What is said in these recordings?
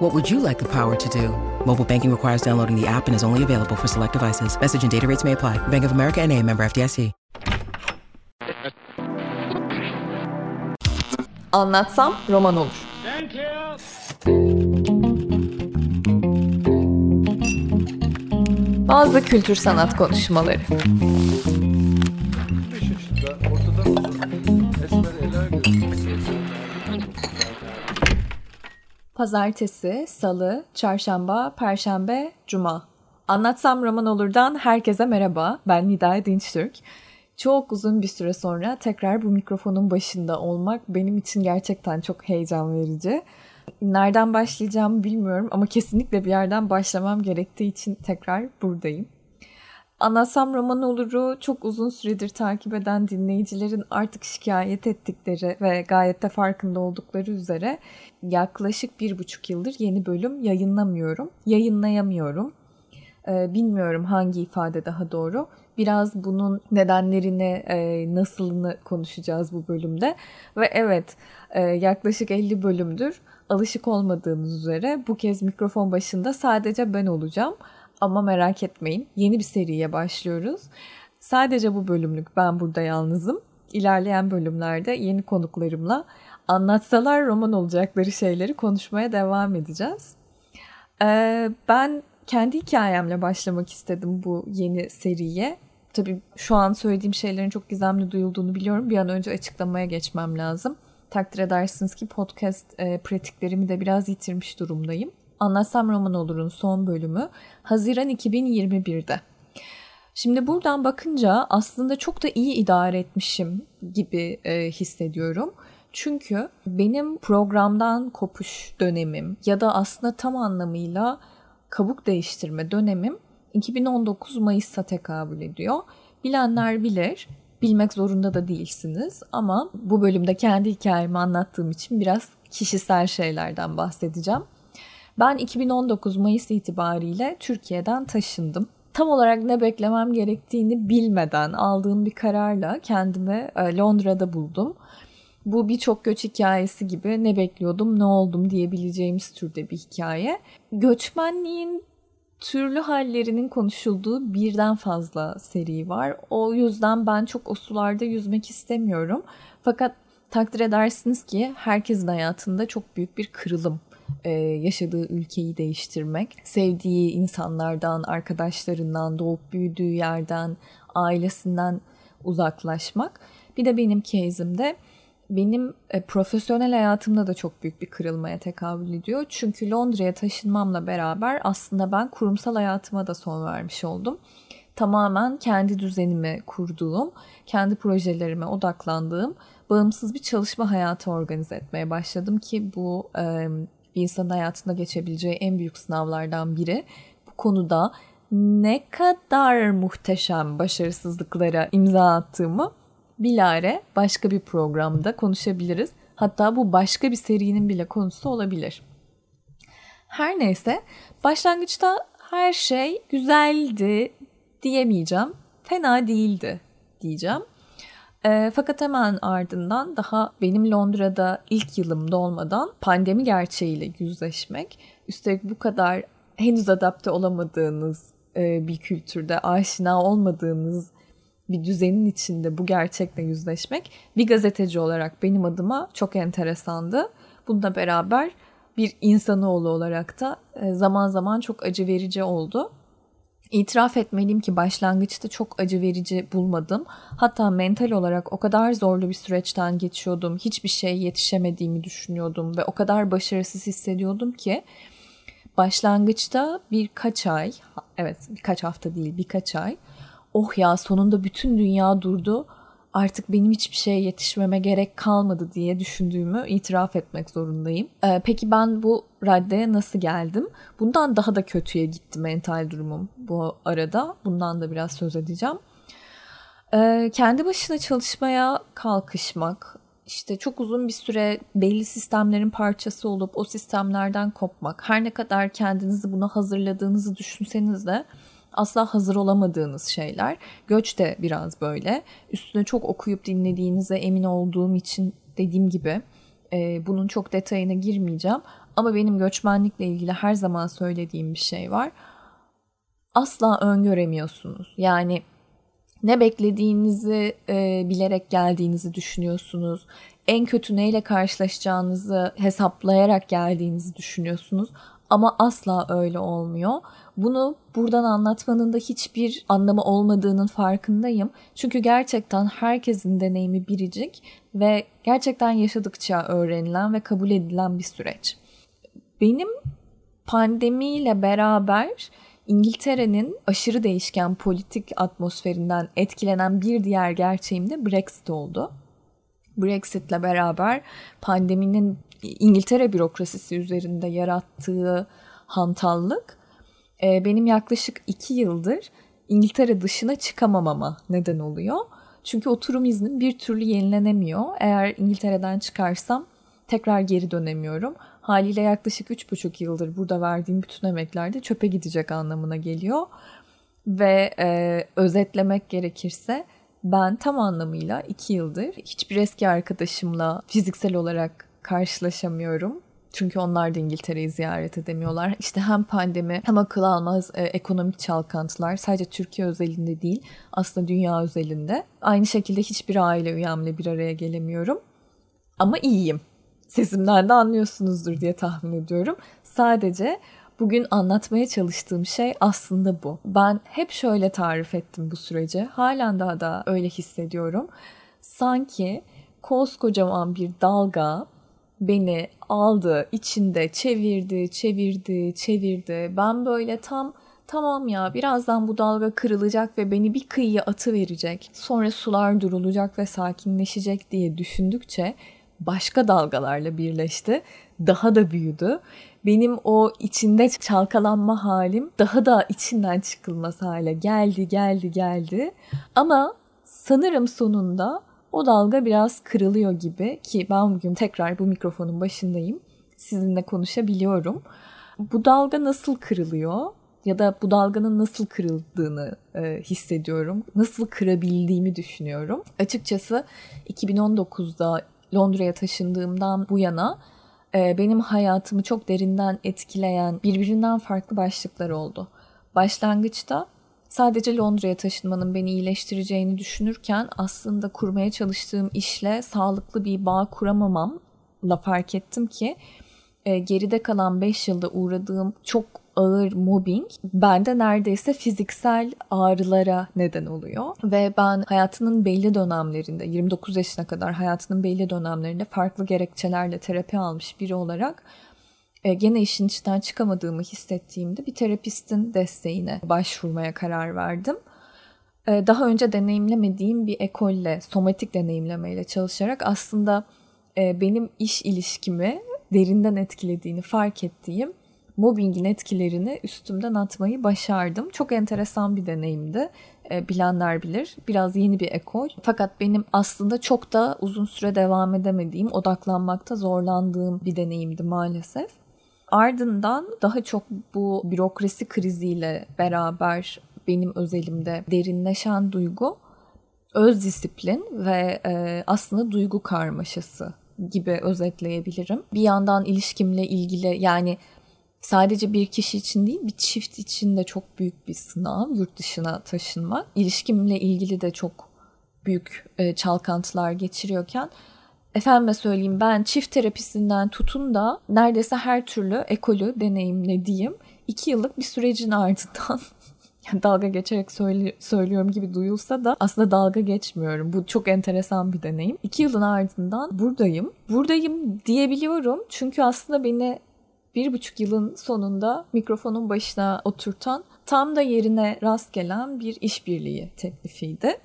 What would you like the power to do? Mobile banking requires downloading the app and is only available for select devices. Message and data rates may apply. Bank of America and a member FDIC. Anlatsam roman olur. Thank you. Bazı kültür sanat konuşmaları. Pazartesi, salı, çarşamba, perşembe, cuma. Anlatsam roman olurdan herkese merhaba. Ben Nida Dinçtürk. Çok uzun bir süre sonra tekrar bu mikrofonun başında olmak benim için gerçekten çok heyecan verici. Nereden başlayacağımı bilmiyorum ama kesinlikle bir yerden başlamam gerektiği için tekrar buradayım. Anlatsam roman oluru çok uzun süredir takip eden dinleyicilerin artık şikayet ettikleri ve gayet de farkında oldukları üzere yaklaşık bir buçuk yıldır yeni bölüm yayınlamıyorum, yayınlayamıyorum. Ee, bilmiyorum hangi ifade daha doğru. Biraz bunun nedenlerini, e, nasılını konuşacağız bu bölümde. Ve evet e, yaklaşık 50 bölümdür alışık olmadığınız üzere bu kez mikrofon başında sadece ben olacağım. Ama merak etmeyin yeni bir seriye başlıyoruz. Sadece bu bölümlük ben burada yalnızım. İlerleyen bölümlerde yeni konuklarımla anlatsalar roman olacakları şeyleri konuşmaya devam edeceğiz. Ee, ben kendi hikayemle başlamak istedim bu yeni seriye. Tabii şu an söylediğim şeylerin çok gizemli duyulduğunu biliyorum. Bir an önce açıklamaya geçmem lazım. Takdir edersiniz ki podcast e, pratiklerimi de biraz yitirmiş durumdayım. Anlatsam Roman Olur'un son bölümü Haziran 2021'de. Şimdi buradan bakınca aslında çok da iyi idare etmişim gibi e, hissediyorum. Çünkü benim programdan kopuş dönemim ya da aslında tam anlamıyla kabuk değiştirme dönemim 2019 Mayıs'a tekabül ediyor. Bilenler bilir, bilmek zorunda da değilsiniz ama bu bölümde kendi hikayemi anlattığım için biraz kişisel şeylerden bahsedeceğim. Ben 2019 Mayıs itibariyle Türkiye'den taşındım. Tam olarak ne beklemem gerektiğini bilmeden aldığım bir kararla kendimi e, Londra'da buldum. Bu birçok göç hikayesi gibi ne bekliyordum, ne oldum diyebileceğimiz türde bir hikaye. Göçmenliğin türlü hallerinin konuşulduğu birden fazla seri var. O yüzden ben çok o sularda yüzmek istemiyorum. Fakat takdir edersiniz ki herkesin hayatında çok büyük bir kırılım e, yaşadığı ülkeyi değiştirmek, sevdiği insanlardan, arkadaşlarından, doğup büyüdüğü yerden, ailesinden uzaklaşmak. Bir de benim case'imde benim e, profesyonel hayatımda da çok büyük bir kırılmaya tekabül ediyor. Çünkü Londra'ya taşınmamla beraber aslında ben kurumsal hayatıma da son vermiş oldum. Tamamen kendi düzenimi kurduğum, kendi projelerime odaklandığım bağımsız bir çalışma hayatı organize etmeye başladım ki bu e, bir insanın hayatında geçebileceği en büyük sınavlardan biri. Bu konuda ne kadar muhteşem başarısızlıklara imza attığımı bilare başka bir programda konuşabiliriz. Hatta bu başka bir serinin bile konusu olabilir. Her neyse başlangıçta her şey güzeldi diyemeyeceğim. Fena değildi diyeceğim. E, fakat hemen ardından daha benim Londra'da ilk yılımda olmadan pandemi gerçeğiyle yüzleşmek, üstelik bu kadar henüz adapte olamadığınız e, bir kültürde, aşina olmadığınız bir düzenin içinde bu gerçekle yüzleşmek bir gazeteci olarak benim adıma çok enteresandı. Bununla beraber bir insanoğlu olarak da e, zaman zaman çok acı verici oldu. İtiraf etmeliyim ki başlangıçta çok acı verici bulmadım. Hatta mental olarak o kadar zorlu bir süreçten geçiyordum. Hiçbir şey yetişemediğimi düşünüyordum ve o kadar başarısız hissediyordum ki başlangıçta birkaç ay, evet birkaç hafta değil birkaç ay oh ya sonunda bütün dünya durdu artık benim hiçbir şeye yetişmeme gerek kalmadı diye düşündüğümü itiraf etmek zorundayım. Ee, peki ben bu raddeye nasıl geldim? Bundan daha da kötüye gitti mental durumum bu arada. Bundan da biraz söz edeceğim. Ee, kendi başına çalışmaya kalkışmak, işte çok uzun bir süre belli sistemlerin parçası olup o sistemlerden kopmak, her ne kadar kendinizi buna hazırladığınızı düşünseniz de asla hazır olamadığınız şeyler. Göç de biraz böyle. Üstüne çok okuyup dinlediğinize emin olduğum için dediğim gibi e, bunun çok detayına girmeyeceğim. Ama benim göçmenlikle ilgili her zaman söylediğim bir şey var. Asla öngöremiyorsunuz. Yani ne beklediğinizi e, bilerek geldiğinizi düşünüyorsunuz. En kötü neyle karşılaşacağınızı hesaplayarak geldiğinizi düşünüyorsunuz. Ama asla öyle olmuyor. Bunu buradan anlatmanın da hiçbir anlamı olmadığının farkındayım. Çünkü gerçekten herkesin deneyimi biricik ve gerçekten yaşadıkça öğrenilen ve kabul edilen bir süreç. Benim pandemiyle beraber İngiltere'nin aşırı değişken politik atmosferinden etkilenen bir diğer gerçeğim de Brexit oldu. Brexit'le beraber pandeminin İngiltere bürokrasisi üzerinde yarattığı hantallık e, benim yaklaşık iki yıldır İngiltere dışına çıkamamama neden oluyor. Çünkü oturum iznim bir türlü yenilenemiyor. Eğer İngiltere'den çıkarsam tekrar geri dönemiyorum. Haliyle yaklaşık üç buçuk yıldır burada verdiğim bütün emekler de çöpe gidecek anlamına geliyor. Ve e, özetlemek gerekirse ben tam anlamıyla iki yıldır hiçbir eski arkadaşımla fiziksel olarak karşılaşamıyorum. Çünkü onlar da İngiltere'yi ziyaret edemiyorlar. İşte hem pandemi hem akıl almaz e, ekonomik çalkantılar sadece Türkiye özelinde değil aslında dünya özelinde. Aynı şekilde hiçbir aile üyemle bir araya gelemiyorum. Ama iyiyim. Sesimden de anlıyorsunuzdur diye tahmin ediyorum. Sadece bugün anlatmaya çalıştığım şey aslında bu. Ben hep şöyle tarif ettim bu süreci. Halen daha da öyle hissediyorum. Sanki koskocaman bir dalga beni aldı, içinde çevirdi, çevirdi, çevirdi. Ben böyle tam tamam ya birazdan bu dalga kırılacak ve beni bir kıyıya atı verecek. Sonra sular durulacak ve sakinleşecek diye düşündükçe başka dalgalarla birleşti. Daha da büyüdü. Benim o içinde çalkalanma halim daha da içinden çıkılmaz hale geldi, geldi, geldi. Ama sanırım sonunda o dalga biraz kırılıyor gibi ki ben bugün tekrar bu mikrofonun başındayım. Sizinle konuşabiliyorum. Bu dalga nasıl kırılıyor? ya da bu dalganın nasıl kırıldığını e, hissediyorum. Nasıl kırabildiğimi düşünüyorum. Açıkçası 2019'da Londra'ya taşındığımdan bu yana e, benim hayatımı çok derinden etkileyen birbirinden farklı başlıklar oldu. Başlangıçta sadece Londra'ya taşınmanın beni iyileştireceğini düşünürken aslında kurmaya çalıştığım işle sağlıklı bir bağ kuramamamla fark ettim ki e, geride kalan 5 yılda uğradığım çok ağır mobbing bende neredeyse fiziksel ağrılara neden oluyor. Ve ben hayatının belli dönemlerinde 29 yaşına kadar hayatının belli dönemlerinde farklı gerekçelerle terapi almış biri olarak e, gene işin içinden çıkamadığımı hissettiğimde bir terapistin desteğine başvurmaya karar verdim. E, daha önce deneyimlemediğim bir ekolle, somatik deneyimlemeyle çalışarak aslında e, benim iş ilişkimi derinden etkilediğini fark ettiğim mobbingin etkilerini üstümden atmayı başardım. Çok enteresan bir deneyimdi. E, bilenler bilir. Biraz yeni bir ekol. Fakat benim aslında çok da uzun süre devam edemediğim, odaklanmakta zorlandığım bir deneyimdi maalesef. Ardından daha çok bu bürokrasi kriziyle beraber benim özelimde derinleşen duygu öz disiplin ve e, aslında duygu karmaşası gibi özetleyebilirim. Bir yandan ilişkimle ilgili yani sadece bir kişi için değil bir çift için de çok büyük bir sınav yurt dışına taşınmak. İlişkimle ilgili de çok büyük e, çalkantılar geçiriyorken efendime söyleyeyim ben çift terapisinden tutun da neredeyse her türlü ekolü deneyimlediğim iki yıllık bir sürecin ardından dalga geçerek söyle, söylüyorum gibi duyulsa da aslında dalga geçmiyorum. Bu çok enteresan bir deneyim. İki yılın ardından buradayım. Buradayım diyebiliyorum çünkü aslında beni bir buçuk yılın sonunda mikrofonun başına oturtan tam da yerine rast gelen bir işbirliği teklifiydi.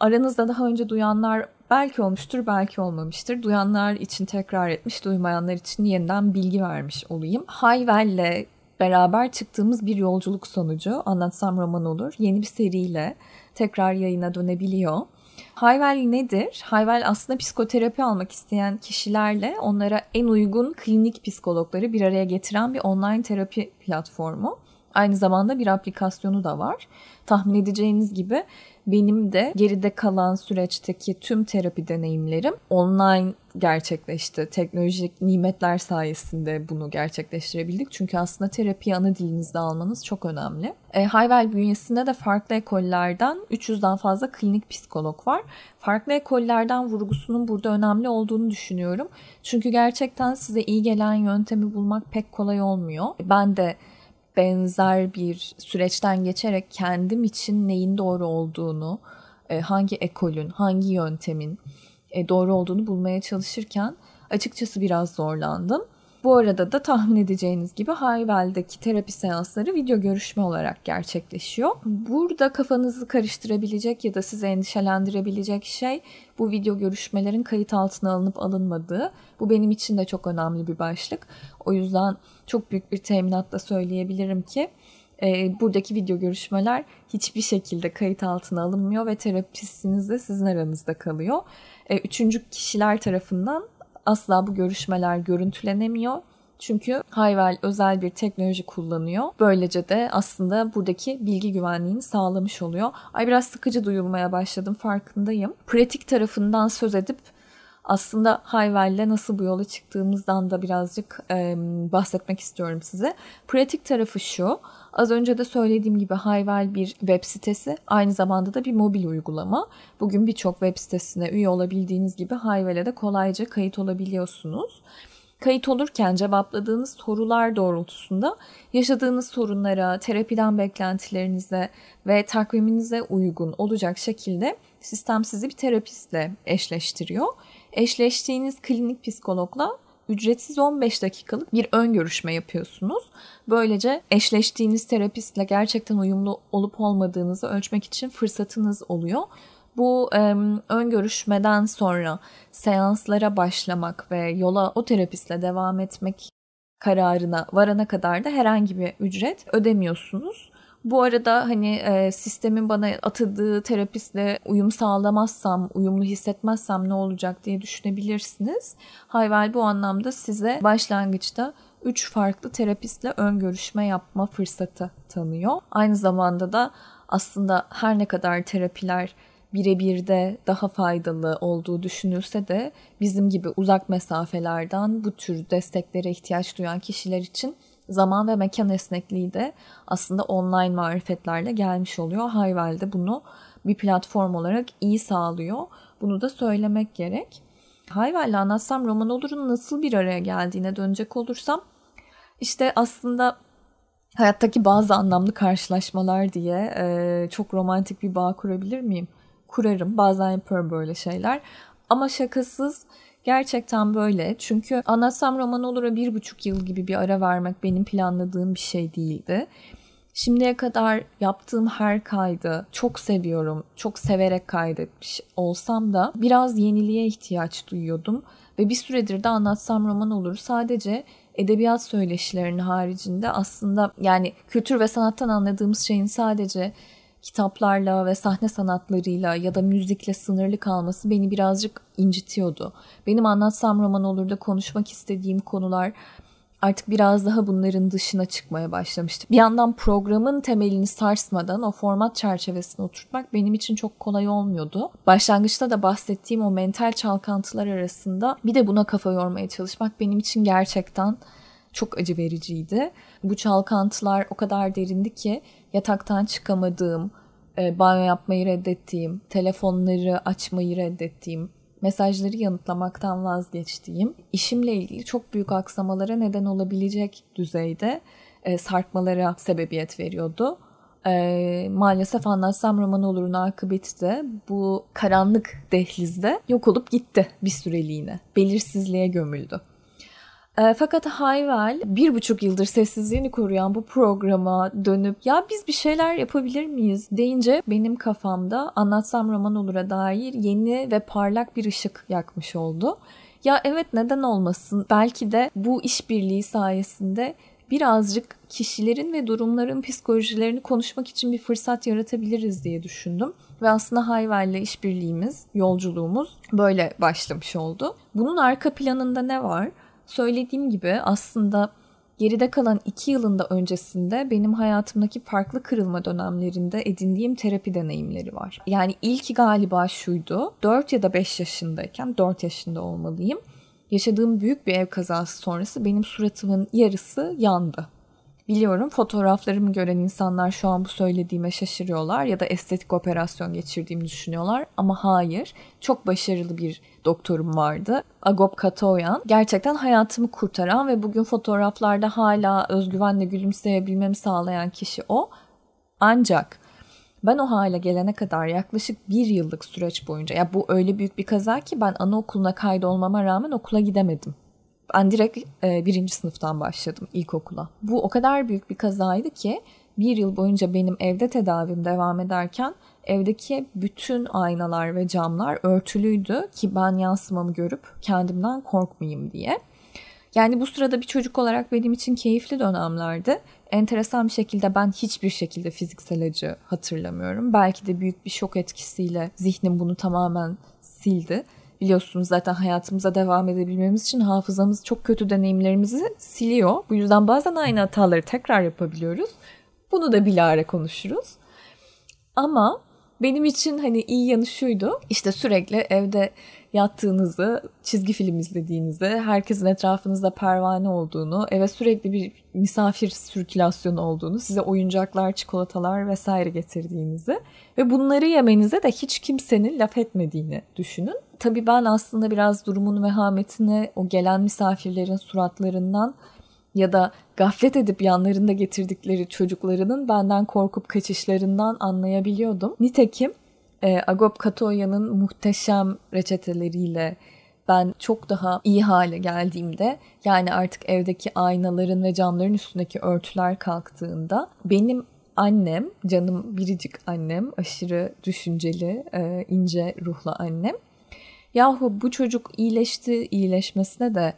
Aranızda daha önce duyanlar belki olmuştur, belki olmamıştır. Duyanlar için tekrar etmiş, duymayanlar için yeniden bilgi vermiş olayım. Hayvel'le beraber çıktığımız bir yolculuk sonucu Anlatsam Roman Olur yeni bir seriyle tekrar yayına dönebiliyor. Hayvel nedir? Hayvel aslında psikoterapi almak isteyen kişilerle onlara en uygun klinik psikologları bir araya getiren bir online terapi platformu. Aynı zamanda bir aplikasyonu da var. Tahmin edeceğiniz gibi benim de geride kalan süreçteki tüm terapi deneyimlerim online gerçekleşti. Teknolojik nimetler sayesinde bunu gerçekleştirebildik. Çünkü aslında terapiyi ana dilinizde almanız çok önemli. E, Hayvel bünyesinde de farklı ekollerden 300'den fazla klinik psikolog var. Farklı ekollerden vurgusunun burada önemli olduğunu düşünüyorum. Çünkü gerçekten size iyi gelen yöntemi bulmak pek kolay olmuyor. Ben de benzer bir süreçten geçerek kendim için neyin doğru olduğunu, e, hangi ekolün, hangi yöntemin e, doğru olduğunu bulmaya çalışırken açıkçası biraz zorlandım. Bu arada da tahmin edeceğiniz gibi Hayvel'deki terapi seansları video görüşme olarak gerçekleşiyor. Burada kafanızı karıştırabilecek ya da sizi endişelendirebilecek şey bu video görüşmelerin kayıt altına alınıp alınmadığı. Bu benim için de çok önemli bir başlık. O yüzden çok büyük bir teminatla söyleyebilirim ki e, buradaki video görüşmeler hiçbir şekilde kayıt altına alınmıyor ve terapistiniz de sizin aranızda kalıyor. E, üçüncü kişiler tarafından asla bu görüşmeler görüntülenemiyor. Çünkü Hayvel özel bir teknoloji kullanıyor. Böylece de aslında buradaki bilgi güvenliğini sağlamış oluyor. Ay biraz sıkıcı duyulmaya başladım farkındayım. Pratik tarafından söz edip aslında Hayvel'le nasıl bu yola çıktığımızdan da birazcık e, bahsetmek istiyorum size. Pratik tarafı şu. Az önce de söylediğim gibi Hayvel bir web sitesi, aynı zamanda da bir mobil uygulama. Bugün birçok web sitesine üye olabildiğiniz gibi Hayvel'e de kolayca kayıt olabiliyorsunuz. Kayıt olurken cevapladığınız sorular doğrultusunda yaşadığınız sorunlara, terapiden beklentilerinize ve takviminize uygun olacak şekilde sistem sizi bir terapistle eşleştiriyor. Eşleştiğiniz klinik psikologla ücretsiz 15 dakikalık bir ön görüşme yapıyorsunuz. Böylece eşleştiğiniz terapistle gerçekten uyumlu olup olmadığınızı ölçmek için fırsatınız oluyor. Bu e, ön görüşmeden sonra seanslara başlamak ve yola o terapistle devam etmek kararına varana kadar da herhangi bir ücret ödemiyorsunuz. Bu arada hani e, sistemin bana atadığı terapistle uyum sağlamazsam, uyumlu hissetmezsem ne olacak diye düşünebilirsiniz. Hayvel bu anlamda size başlangıçta 3 farklı terapistle ön görüşme yapma fırsatı tanıyor. Aynı zamanda da aslında her ne kadar terapiler birebir de daha faydalı olduğu düşünülse de bizim gibi uzak mesafelerden bu tür desteklere ihtiyaç duyan kişiler için zaman ve mekan esnekliği de aslında online marifetlerle gelmiş oluyor. Hayvel de bunu bir platform olarak iyi sağlıyor. Bunu da söylemek gerek. Hayvel'le anlatsam roman olurun nasıl bir araya geldiğine dönecek olursam işte aslında hayattaki bazı anlamlı karşılaşmalar diye e, çok romantik bir bağ kurabilir miyim? Kurarım. Bazen yapıyorum böyle şeyler. Ama şakasız Gerçekten böyle. Çünkü anlatsam roman olura bir buçuk yıl gibi bir ara vermek benim planladığım bir şey değildi. Şimdiye kadar yaptığım her kaydı çok seviyorum. Çok severek kaydetmiş olsam da biraz yeniliğe ihtiyaç duyuyordum. Ve bir süredir de anlatsam roman olur sadece edebiyat söyleşilerinin haricinde aslında yani kültür ve sanattan anladığımız şeyin sadece kitaplarla ve sahne sanatlarıyla ya da müzikle sınırlı kalması beni birazcık incitiyordu. Benim anlatsam roman olur da konuşmak istediğim konular artık biraz daha bunların dışına çıkmaya başlamıştı. Bir yandan programın temelini sarsmadan o format çerçevesine oturtmak benim için çok kolay olmuyordu. Başlangıçta da bahsettiğim o mental çalkantılar arasında bir de buna kafa yormaya çalışmak benim için gerçekten çok acı vericiydi. Bu çalkantılar o kadar derindi ki yataktan çıkamadığım, e, banyo yapmayı reddettiğim, telefonları açmayı reddettiğim, mesajları yanıtlamaktan vazgeçtiğim, işimle ilgili çok büyük aksamalara neden olabilecek düzeyde e, sarkmalara sebebiyet veriyordu. E, maalesef anlatsam roman olurun akıbeti de bu karanlık dehlizde yok olup gitti bir süreliğine. Belirsizliğe gömüldü. E, fakat Hayvel bir buçuk yıldır sessizliğini koruyan bu programa dönüp ya biz bir şeyler yapabilir miyiz deyince benim kafamda anlatsam roman olur'a dair yeni ve parlak bir ışık yakmış oldu. Ya evet neden olmasın? Belki de bu işbirliği sayesinde birazcık kişilerin ve durumların psikolojilerini konuşmak için bir fırsat yaratabiliriz diye düşündüm. Ve aslında Hayvel'le işbirliğimiz, yolculuğumuz böyle başlamış oldu. Bunun arka planında ne var? Söylediğim gibi aslında geride kalan iki yılında öncesinde benim hayatımdaki farklı kırılma dönemlerinde edindiğim terapi deneyimleri var. Yani ilk galiba şuydu. 4 ya da 5 yaşındayken, 4 yaşında olmalıyım. Yaşadığım büyük bir ev kazası sonrası benim suratımın yarısı yandı. Biliyorum fotoğraflarımı gören insanlar şu an bu söylediğime şaşırıyorlar ya da estetik operasyon geçirdiğimi düşünüyorlar ama hayır. Çok başarılı bir doktorum vardı. Agop Katoyan. Gerçekten hayatımı kurtaran ve bugün fotoğraflarda hala özgüvenle gülümseyebilmemi sağlayan kişi o. Ancak ben o hale gelene kadar yaklaşık bir yıllık süreç boyunca ya bu öyle büyük bir kaza ki ben anaokuluna kaydolmama rağmen okula gidemedim. Ben direkt e, birinci sınıftan başladım ilkokula. Bu o kadar büyük bir kazaydı ki bir yıl boyunca benim evde tedavim devam ederken evdeki bütün aynalar ve camlar örtülüydü ki ben yansımamı görüp kendimden korkmayayım diye. Yani bu sırada bir çocuk olarak benim için keyifli dönemlerdi. Enteresan bir şekilde ben hiçbir şekilde fiziksel acı hatırlamıyorum. Belki de büyük bir şok etkisiyle zihnim bunu tamamen sildi. Biliyorsunuz zaten hayatımıza devam edebilmemiz için hafızamız çok kötü deneyimlerimizi siliyor. Bu yüzden bazen aynı hataları tekrar yapabiliyoruz. Bunu da bilare konuşuruz. Ama benim için hani iyi yanı şuydu. İşte sürekli evde yattığınızı, çizgi film izlediğinizi, herkesin etrafınızda pervane olduğunu, eve sürekli bir misafir sirkülasyonu olduğunu, size oyuncaklar, çikolatalar vesaire getirdiğinizi ve bunları yemenize de hiç kimsenin laf etmediğini düşünün. Tabii ben aslında biraz durumun vehametini o gelen misafirlerin suratlarından ya da gaflet edip yanlarında getirdikleri çocuklarının benden korkup kaçışlarından anlayabiliyordum. Nitekim e, Agop Katoya'nın muhteşem reçeteleriyle ben çok daha iyi hale geldiğimde yani artık evdeki aynaların ve camların üstündeki örtüler kalktığında benim annem, canım biricik annem, aşırı düşünceli, e, ince ruhlu annem. Yahu bu çocuk iyileşti, iyileşmesine de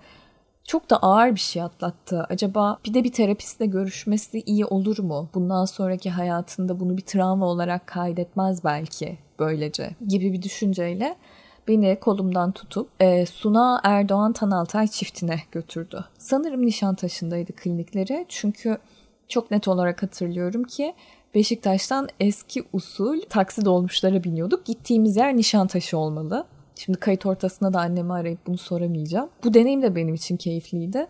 çok da ağır bir şey atlattı. Acaba bir de bir terapistle görüşmesi iyi olur mu? Bundan sonraki hayatında bunu bir travma olarak kaydetmez belki böylece gibi bir düşünceyle beni kolumdan tutup e, Suna Erdoğan Tanaltay çiftine götürdü. Sanırım Nişantaşı'ndaydı klinikleri çünkü çok net olarak hatırlıyorum ki Beşiktaş'tan eski usul taksi dolmuşlara biniyorduk. Gittiğimiz yer Nişantaşı olmalı. Şimdi kayıt ortasında da annemi arayıp bunu soramayacağım. Bu deneyim de benim için keyifliydi.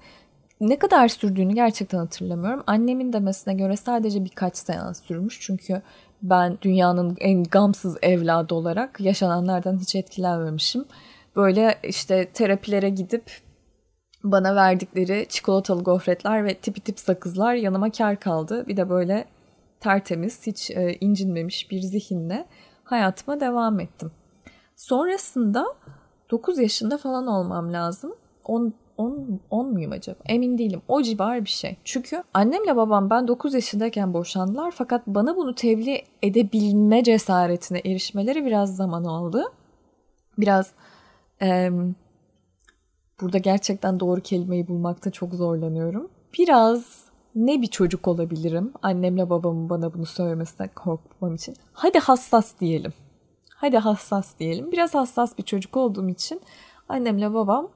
Ne kadar sürdüğünü gerçekten hatırlamıyorum. Annemin demesine göre sadece birkaç seans sürmüş. Çünkü ben dünyanın en gamsız evladı olarak yaşananlardan hiç etkilenmemişim. Böyle işte terapilere gidip bana verdikleri çikolatalı gofretler ve tipi tip sakızlar yanıma kar kaldı. Bir de böyle tertemiz, hiç e, incinmemiş bir zihinle hayatıma devam ettim. Sonrasında 9 yaşında falan olmam lazım. 10, 10, 10 muyum acaba? Emin değilim. O civar bir şey. Çünkü annemle babam ben 9 yaşındayken boşandılar fakat bana bunu tebliğ edebilme cesaretine erişmeleri biraz zaman aldı. Biraz e, burada gerçekten doğru kelimeyi bulmakta çok zorlanıyorum. Biraz ne bir çocuk olabilirim annemle babamın bana bunu söylemesine korkmam için. Hadi hassas diyelim. Hadi hassas diyelim. Biraz hassas bir çocuk olduğum için annemle babam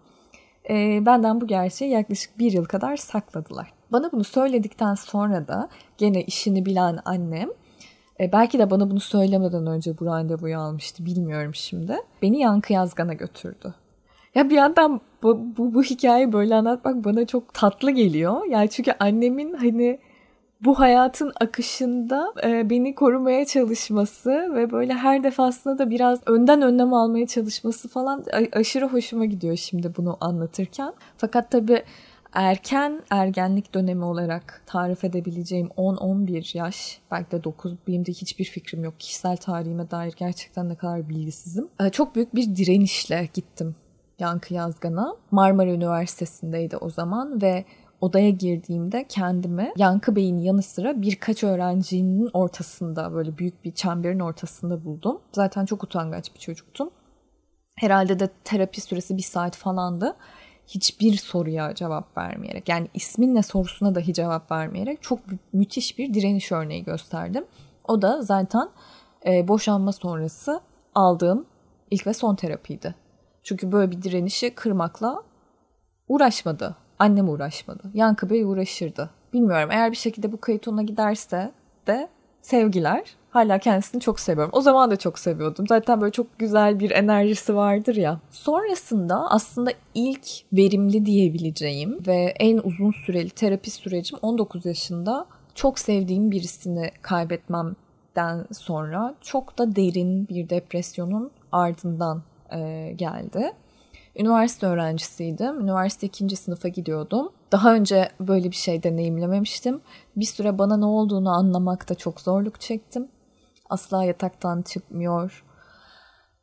e, benden bu gerçeği yaklaşık bir yıl kadar sakladılar. Bana bunu söyledikten sonra da gene işini bilen annem e, belki de bana bunu söylemeden önce bu randevuyu almıştı bilmiyorum şimdi. Beni Yankı Yazgan'a götürdü. Ya bir yandan bu, bu, bu hikayeyi böyle anlatmak bana çok tatlı geliyor. Yani çünkü annemin hani bu hayatın akışında e, beni korumaya çalışması ve böyle her defasında da biraz önden önlem almaya çalışması falan aşırı hoşuma gidiyor şimdi bunu anlatırken. Fakat tabii erken ergenlik dönemi olarak tarif edebileceğim 10-11 yaş belki de 9 benim de hiçbir fikrim yok. Kişisel tarihime dair gerçekten ne kadar bilgisizim. E, çok büyük bir direnişle gittim Yankı Yazgan'a. Marmara Üniversitesi'ndeydi o zaman ve odaya girdiğimde kendimi Yankı Bey'in yanı sıra birkaç öğrencinin ortasında böyle büyük bir çemberin ortasında buldum. Zaten çok utangaç bir çocuktum. Herhalde de terapi süresi bir saat falandı. hiçbir soruya cevap vermeyerek yani ismin ne sorusuna dahi cevap vermeyerek çok mü- müthiş bir direniş örneği gösterdim. O da zaten e, boşanma sonrası aldığım ilk ve son terapiydi. Çünkü böyle bir direnişi kırmakla uğraşmadı. Annem uğraşmadı. Yankı Bey uğraşırdı. Bilmiyorum eğer bir şekilde bu kayıt ona giderse de sevgiler. Hala kendisini çok seviyorum. O zaman da çok seviyordum. Zaten böyle çok güzel bir enerjisi vardır ya. Sonrasında aslında ilk verimli diyebileceğim ve en uzun süreli terapi sürecim 19 yaşında çok sevdiğim birisini kaybetmemden sonra çok da derin bir depresyonun ardından e, geldi. Üniversite öğrencisiydim. Üniversite ikinci sınıfa gidiyordum. Daha önce böyle bir şey deneyimlememiştim. Bir süre bana ne olduğunu anlamakta çok zorluk çektim. Asla yataktan çıkmıyor.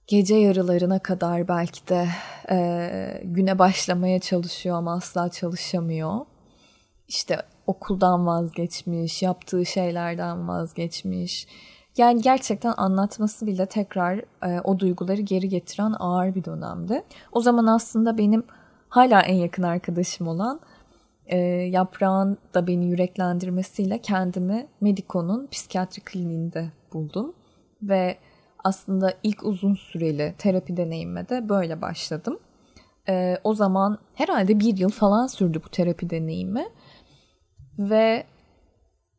Gece yarılarına kadar belki de e, güne başlamaya çalışıyor ama asla çalışamıyor. İşte okuldan vazgeçmiş, yaptığı şeylerden vazgeçmiş. Yani gerçekten anlatması bile tekrar e, o duyguları geri getiren ağır bir dönemdi. O zaman aslında benim hala en yakın arkadaşım olan e, Yaprağın da beni yüreklendirmesiyle kendimi Mediko'nun psikiyatri kliniğinde buldum. Ve aslında ilk uzun süreli terapi deneyimime de böyle başladım. E, o zaman herhalde bir yıl falan sürdü bu terapi deneyimi. Ve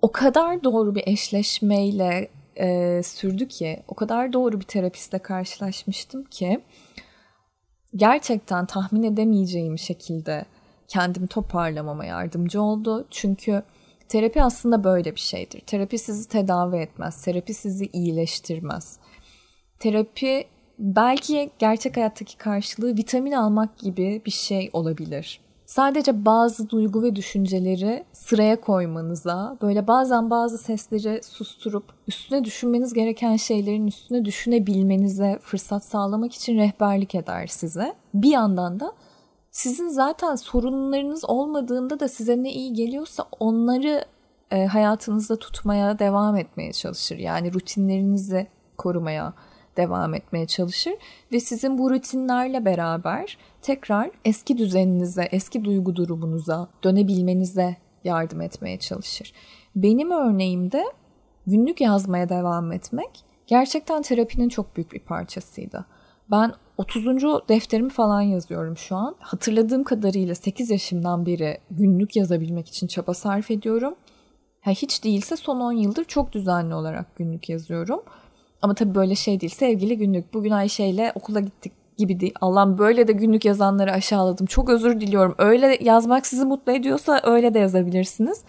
o kadar doğru bir eşleşmeyle e, sürdü ki, o kadar doğru bir terapistle karşılaşmıştım ki gerçekten tahmin edemeyeceğim şekilde kendimi toparlamama yardımcı oldu. Çünkü terapi aslında böyle bir şeydir. Terapi sizi tedavi etmez, terapi sizi iyileştirmez. Terapi belki gerçek hayattaki karşılığı vitamin almak gibi bir şey olabilir. Sadece bazı duygu ve düşünceleri sıraya koymanıza, böyle bazen bazı sesleri susturup üstüne düşünmeniz gereken şeylerin üstüne düşünebilmenize fırsat sağlamak için rehberlik eder size. Bir yandan da sizin zaten sorunlarınız olmadığında da size ne iyi geliyorsa onları e, hayatınızda tutmaya devam etmeye çalışır. Yani rutinlerinizi korumaya devam etmeye çalışır ve sizin bu rutinlerle beraber tekrar eski düzeninize, eski duygu durumunuza dönebilmenize yardım etmeye çalışır. Benim örneğimde günlük yazmaya devam etmek gerçekten terapinin çok büyük bir parçasıydı. Ben 30. defterimi falan yazıyorum şu an. Hatırladığım kadarıyla 8 yaşımdan beri günlük yazabilmek için çaba sarf ediyorum. Ha, hiç değilse son 10 yıldır çok düzenli olarak günlük yazıyorum. Ama tabii böyle şey değil. Sevgili günlük. Bugün Ayşe ile okula gittik gibi değil. Allah'ım böyle de günlük yazanları aşağıladım. Çok özür diliyorum. Öyle yazmak sizi mutlu ediyorsa öyle de yazabilirsiniz.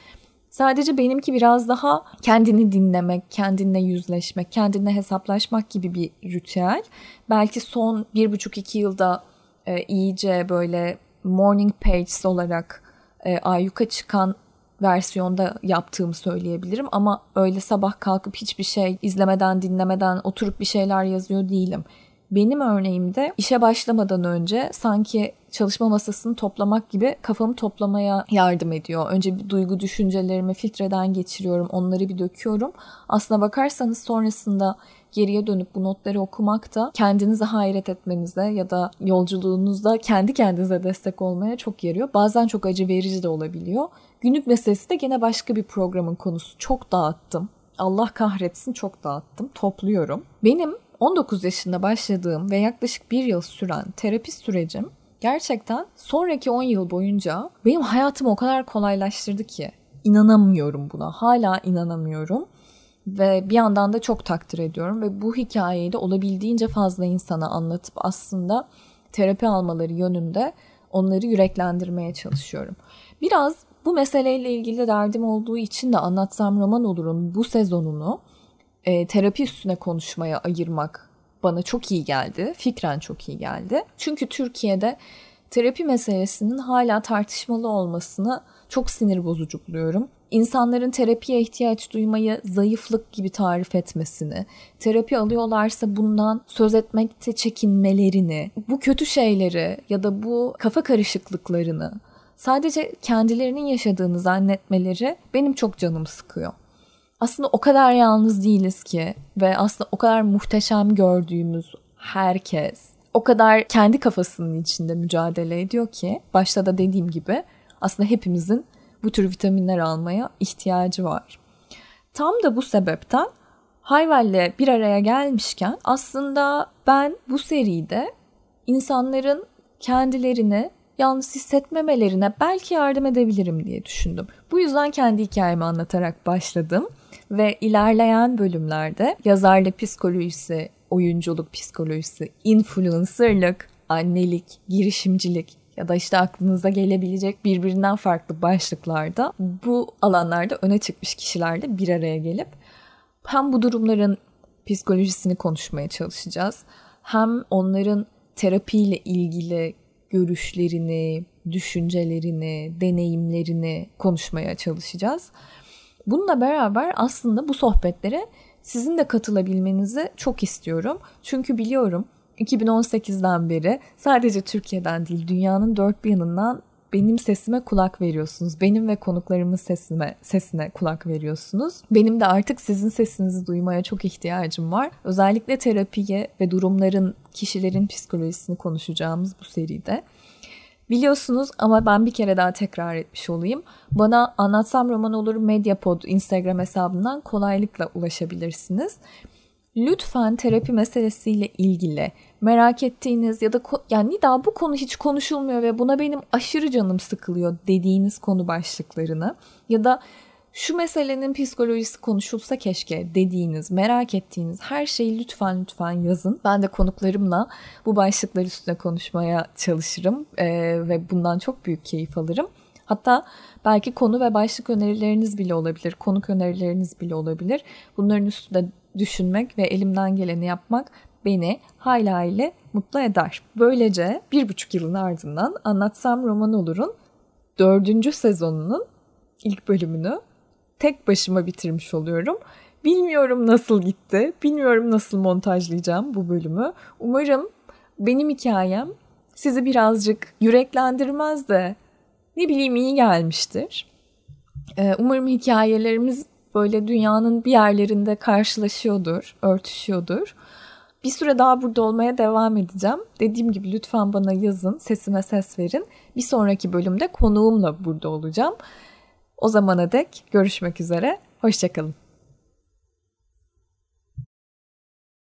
Sadece benimki biraz daha kendini dinlemek, kendinle yüzleşmek, kendinle hesaplaşmak gibi bir ritüel. Belki son bir buçuk iki yılda e, iyice böyle morning pages olarak e, ayyuka çıkan versiyonda yaptığımı söyleyebilirim ama öyle sabah kalkıp hiçbir şey izlemeden dinlemeden oturup bir şeyler yazıyor değilim. Benim örneğimde işe başlamadan önce sanki çalışma masasını toplamak gibi kafamı toplamaya yardım ediyor. Önce bir duygu düşüncelerimi filtreden geçiriyorum, onları bir döküyorum. Aslına bakarsanız sonrasında geriye dönüp bu notları okumak da kendinize hayret etmenize ya da yolculuğunuzda kendi kendinize destek olmaya çok yarıyor. Bazen çok acı verici de olabiliyor. Günlük meselesi de gene başka bir programın konusu. Çok dağıttım. Allah kahretsin çok dağıttım. Topluyorum. Benim 19 yaşında başladığım ve yaklaşık bir yıl süren terapi sürecim gerçekten sonraki 10 yıl boyunca benim hayatımı o kadar kolaylaştırdı ki inanamıyorum buna. Hala inanamıyorum. Ve bir yandan da çok takdir ediyorum ve bu hikayeyi de olabildiğince fazla insana anlatıp aslında terapi almaları yönünde onları yüreklendirmeye çalışıyorum. Biraz bu meseleyle ilgili derdim olduğu için de anlatsam roman olurum bu sezonunu e, terapi üstüne konuşmaya ayırmak bana çok iyi geldi. Fikren çok iyi geldi. Çünkü Türkiye'de terapi meselesinin hala tartışmalı olmasını çok sinir bozucu buluyorum. İnsanların terapiye ihtiyaç duymayı zayıflık gibi tarif etmesini, terapi alıyorlarsa bundan söz etmekte çekinmelerini, bu kötü şeyleri ya da bu kafa karışıklıklarını sadece kendilerinin yaşadığını zannetmeleri benim çok canımı sıkıyor aslında o kadar yalnız değiliz ki ve aslında o kadar muhteşem gördüğümüz herkes o kadar kendi kafasının içinde mücadele ediyor ki başta da dediğim gibi aslında hepimizin bu tür vitaminler almaya ihtiyacı var. Tam da bu sebepten Hayvel'le bir araya gelmişken aslında ben bu seride insanların kendilerini yalnız hissetmemelerine belki yardım edebilirim diye düşündüm. Bu yüzden kendi hikayemi anlatarak başladım ve ilerleyen bölümlerde yazarlık psikolojisi, oyunculuk psikolojisi, influencerlık, annelik, girişimcilik ya da işte aklınıza gelebilecek birbirinden farklı başlıklarda bu alanlarda öne çıkmış kişilerle bir araya gelip hem bu durumların psikolojisini konuşmaya çalışacağız hem onların terapiyle ilgili görüşlerini, düşüncelerini, deneyimlerini konuşmaya çalışacağız. Bununla beraber aslında bu sohbetlere sizin de katılabilmenizi çok istiyorum. Çünkü biliyorum 2018'den beri sadece Türkiye'den değil dünyanın dört bir yanından benim sesime kulak veriyorsunuz. Benim ve konuklarımın sesime, sesine kulak veriyorsunuz. Benim de artık sizin sesinizi duymaya çok ihtiyacım var. Özellikle terapiye ve durumların, kişilerin psikolojisini konuşacağımız bu seride. Biliyorsunuz ama ben bir kere daha tekrar etmiş olayım. Bana Anlatsam Roman Olur Mediapod Instagram hesabından kolaylıkla ulaşabilirsiniz. Lütfen terapi meselesiyle ilgili merak ettiğiniz ya da yani daha bu konu hiç konuşulmuyor ve buna benim aşırı canım sıkılıyor dediğiniz konu başlıklarını ya da şu meselenin psikolojisi konuşulsa keşke dediğiniz, merak ettiğiniz her şeyi lütfen lütfen yazın. Ben de konuklarımla bu başlıklar üstüne konuşmaya çalışırım ee, ve bundan çok büyük keyif alırım. Hatta belki konu ve başlık önerileriniz bile olabilir, konuk önerileriniz bile olabilir. Bunların üstünde düşünmek ve elimden geleni yapmak beni hayli hayli mutlu eder. Böylece bir buçuk yılın ardından Anlatsam Roman Olur'un dördüncü sezonunun ilk bölümünü tek başıma bitirmiş oluyorum. Bilmiyorum nasıl gitti, bilmiyorum nasıl montajlayacağım bu bölümü. Umarım benim hikayem sizi birazcık yüreklendirmez de ne bileyim iyi gelmiştir. Ee, umarım hikayelerimiz böyle dünyanın bir yerlerinde karşılaşıyordur, örtüşüyordur. Bir süre daha burada olmaya devam edeceğim. Dediğim gibi lütfen bana yazın, sesime ses verin. Bir sonraki bölümde konuğumla burada olacağım. O zamana dek görüşmek üzere, hoşçakalın.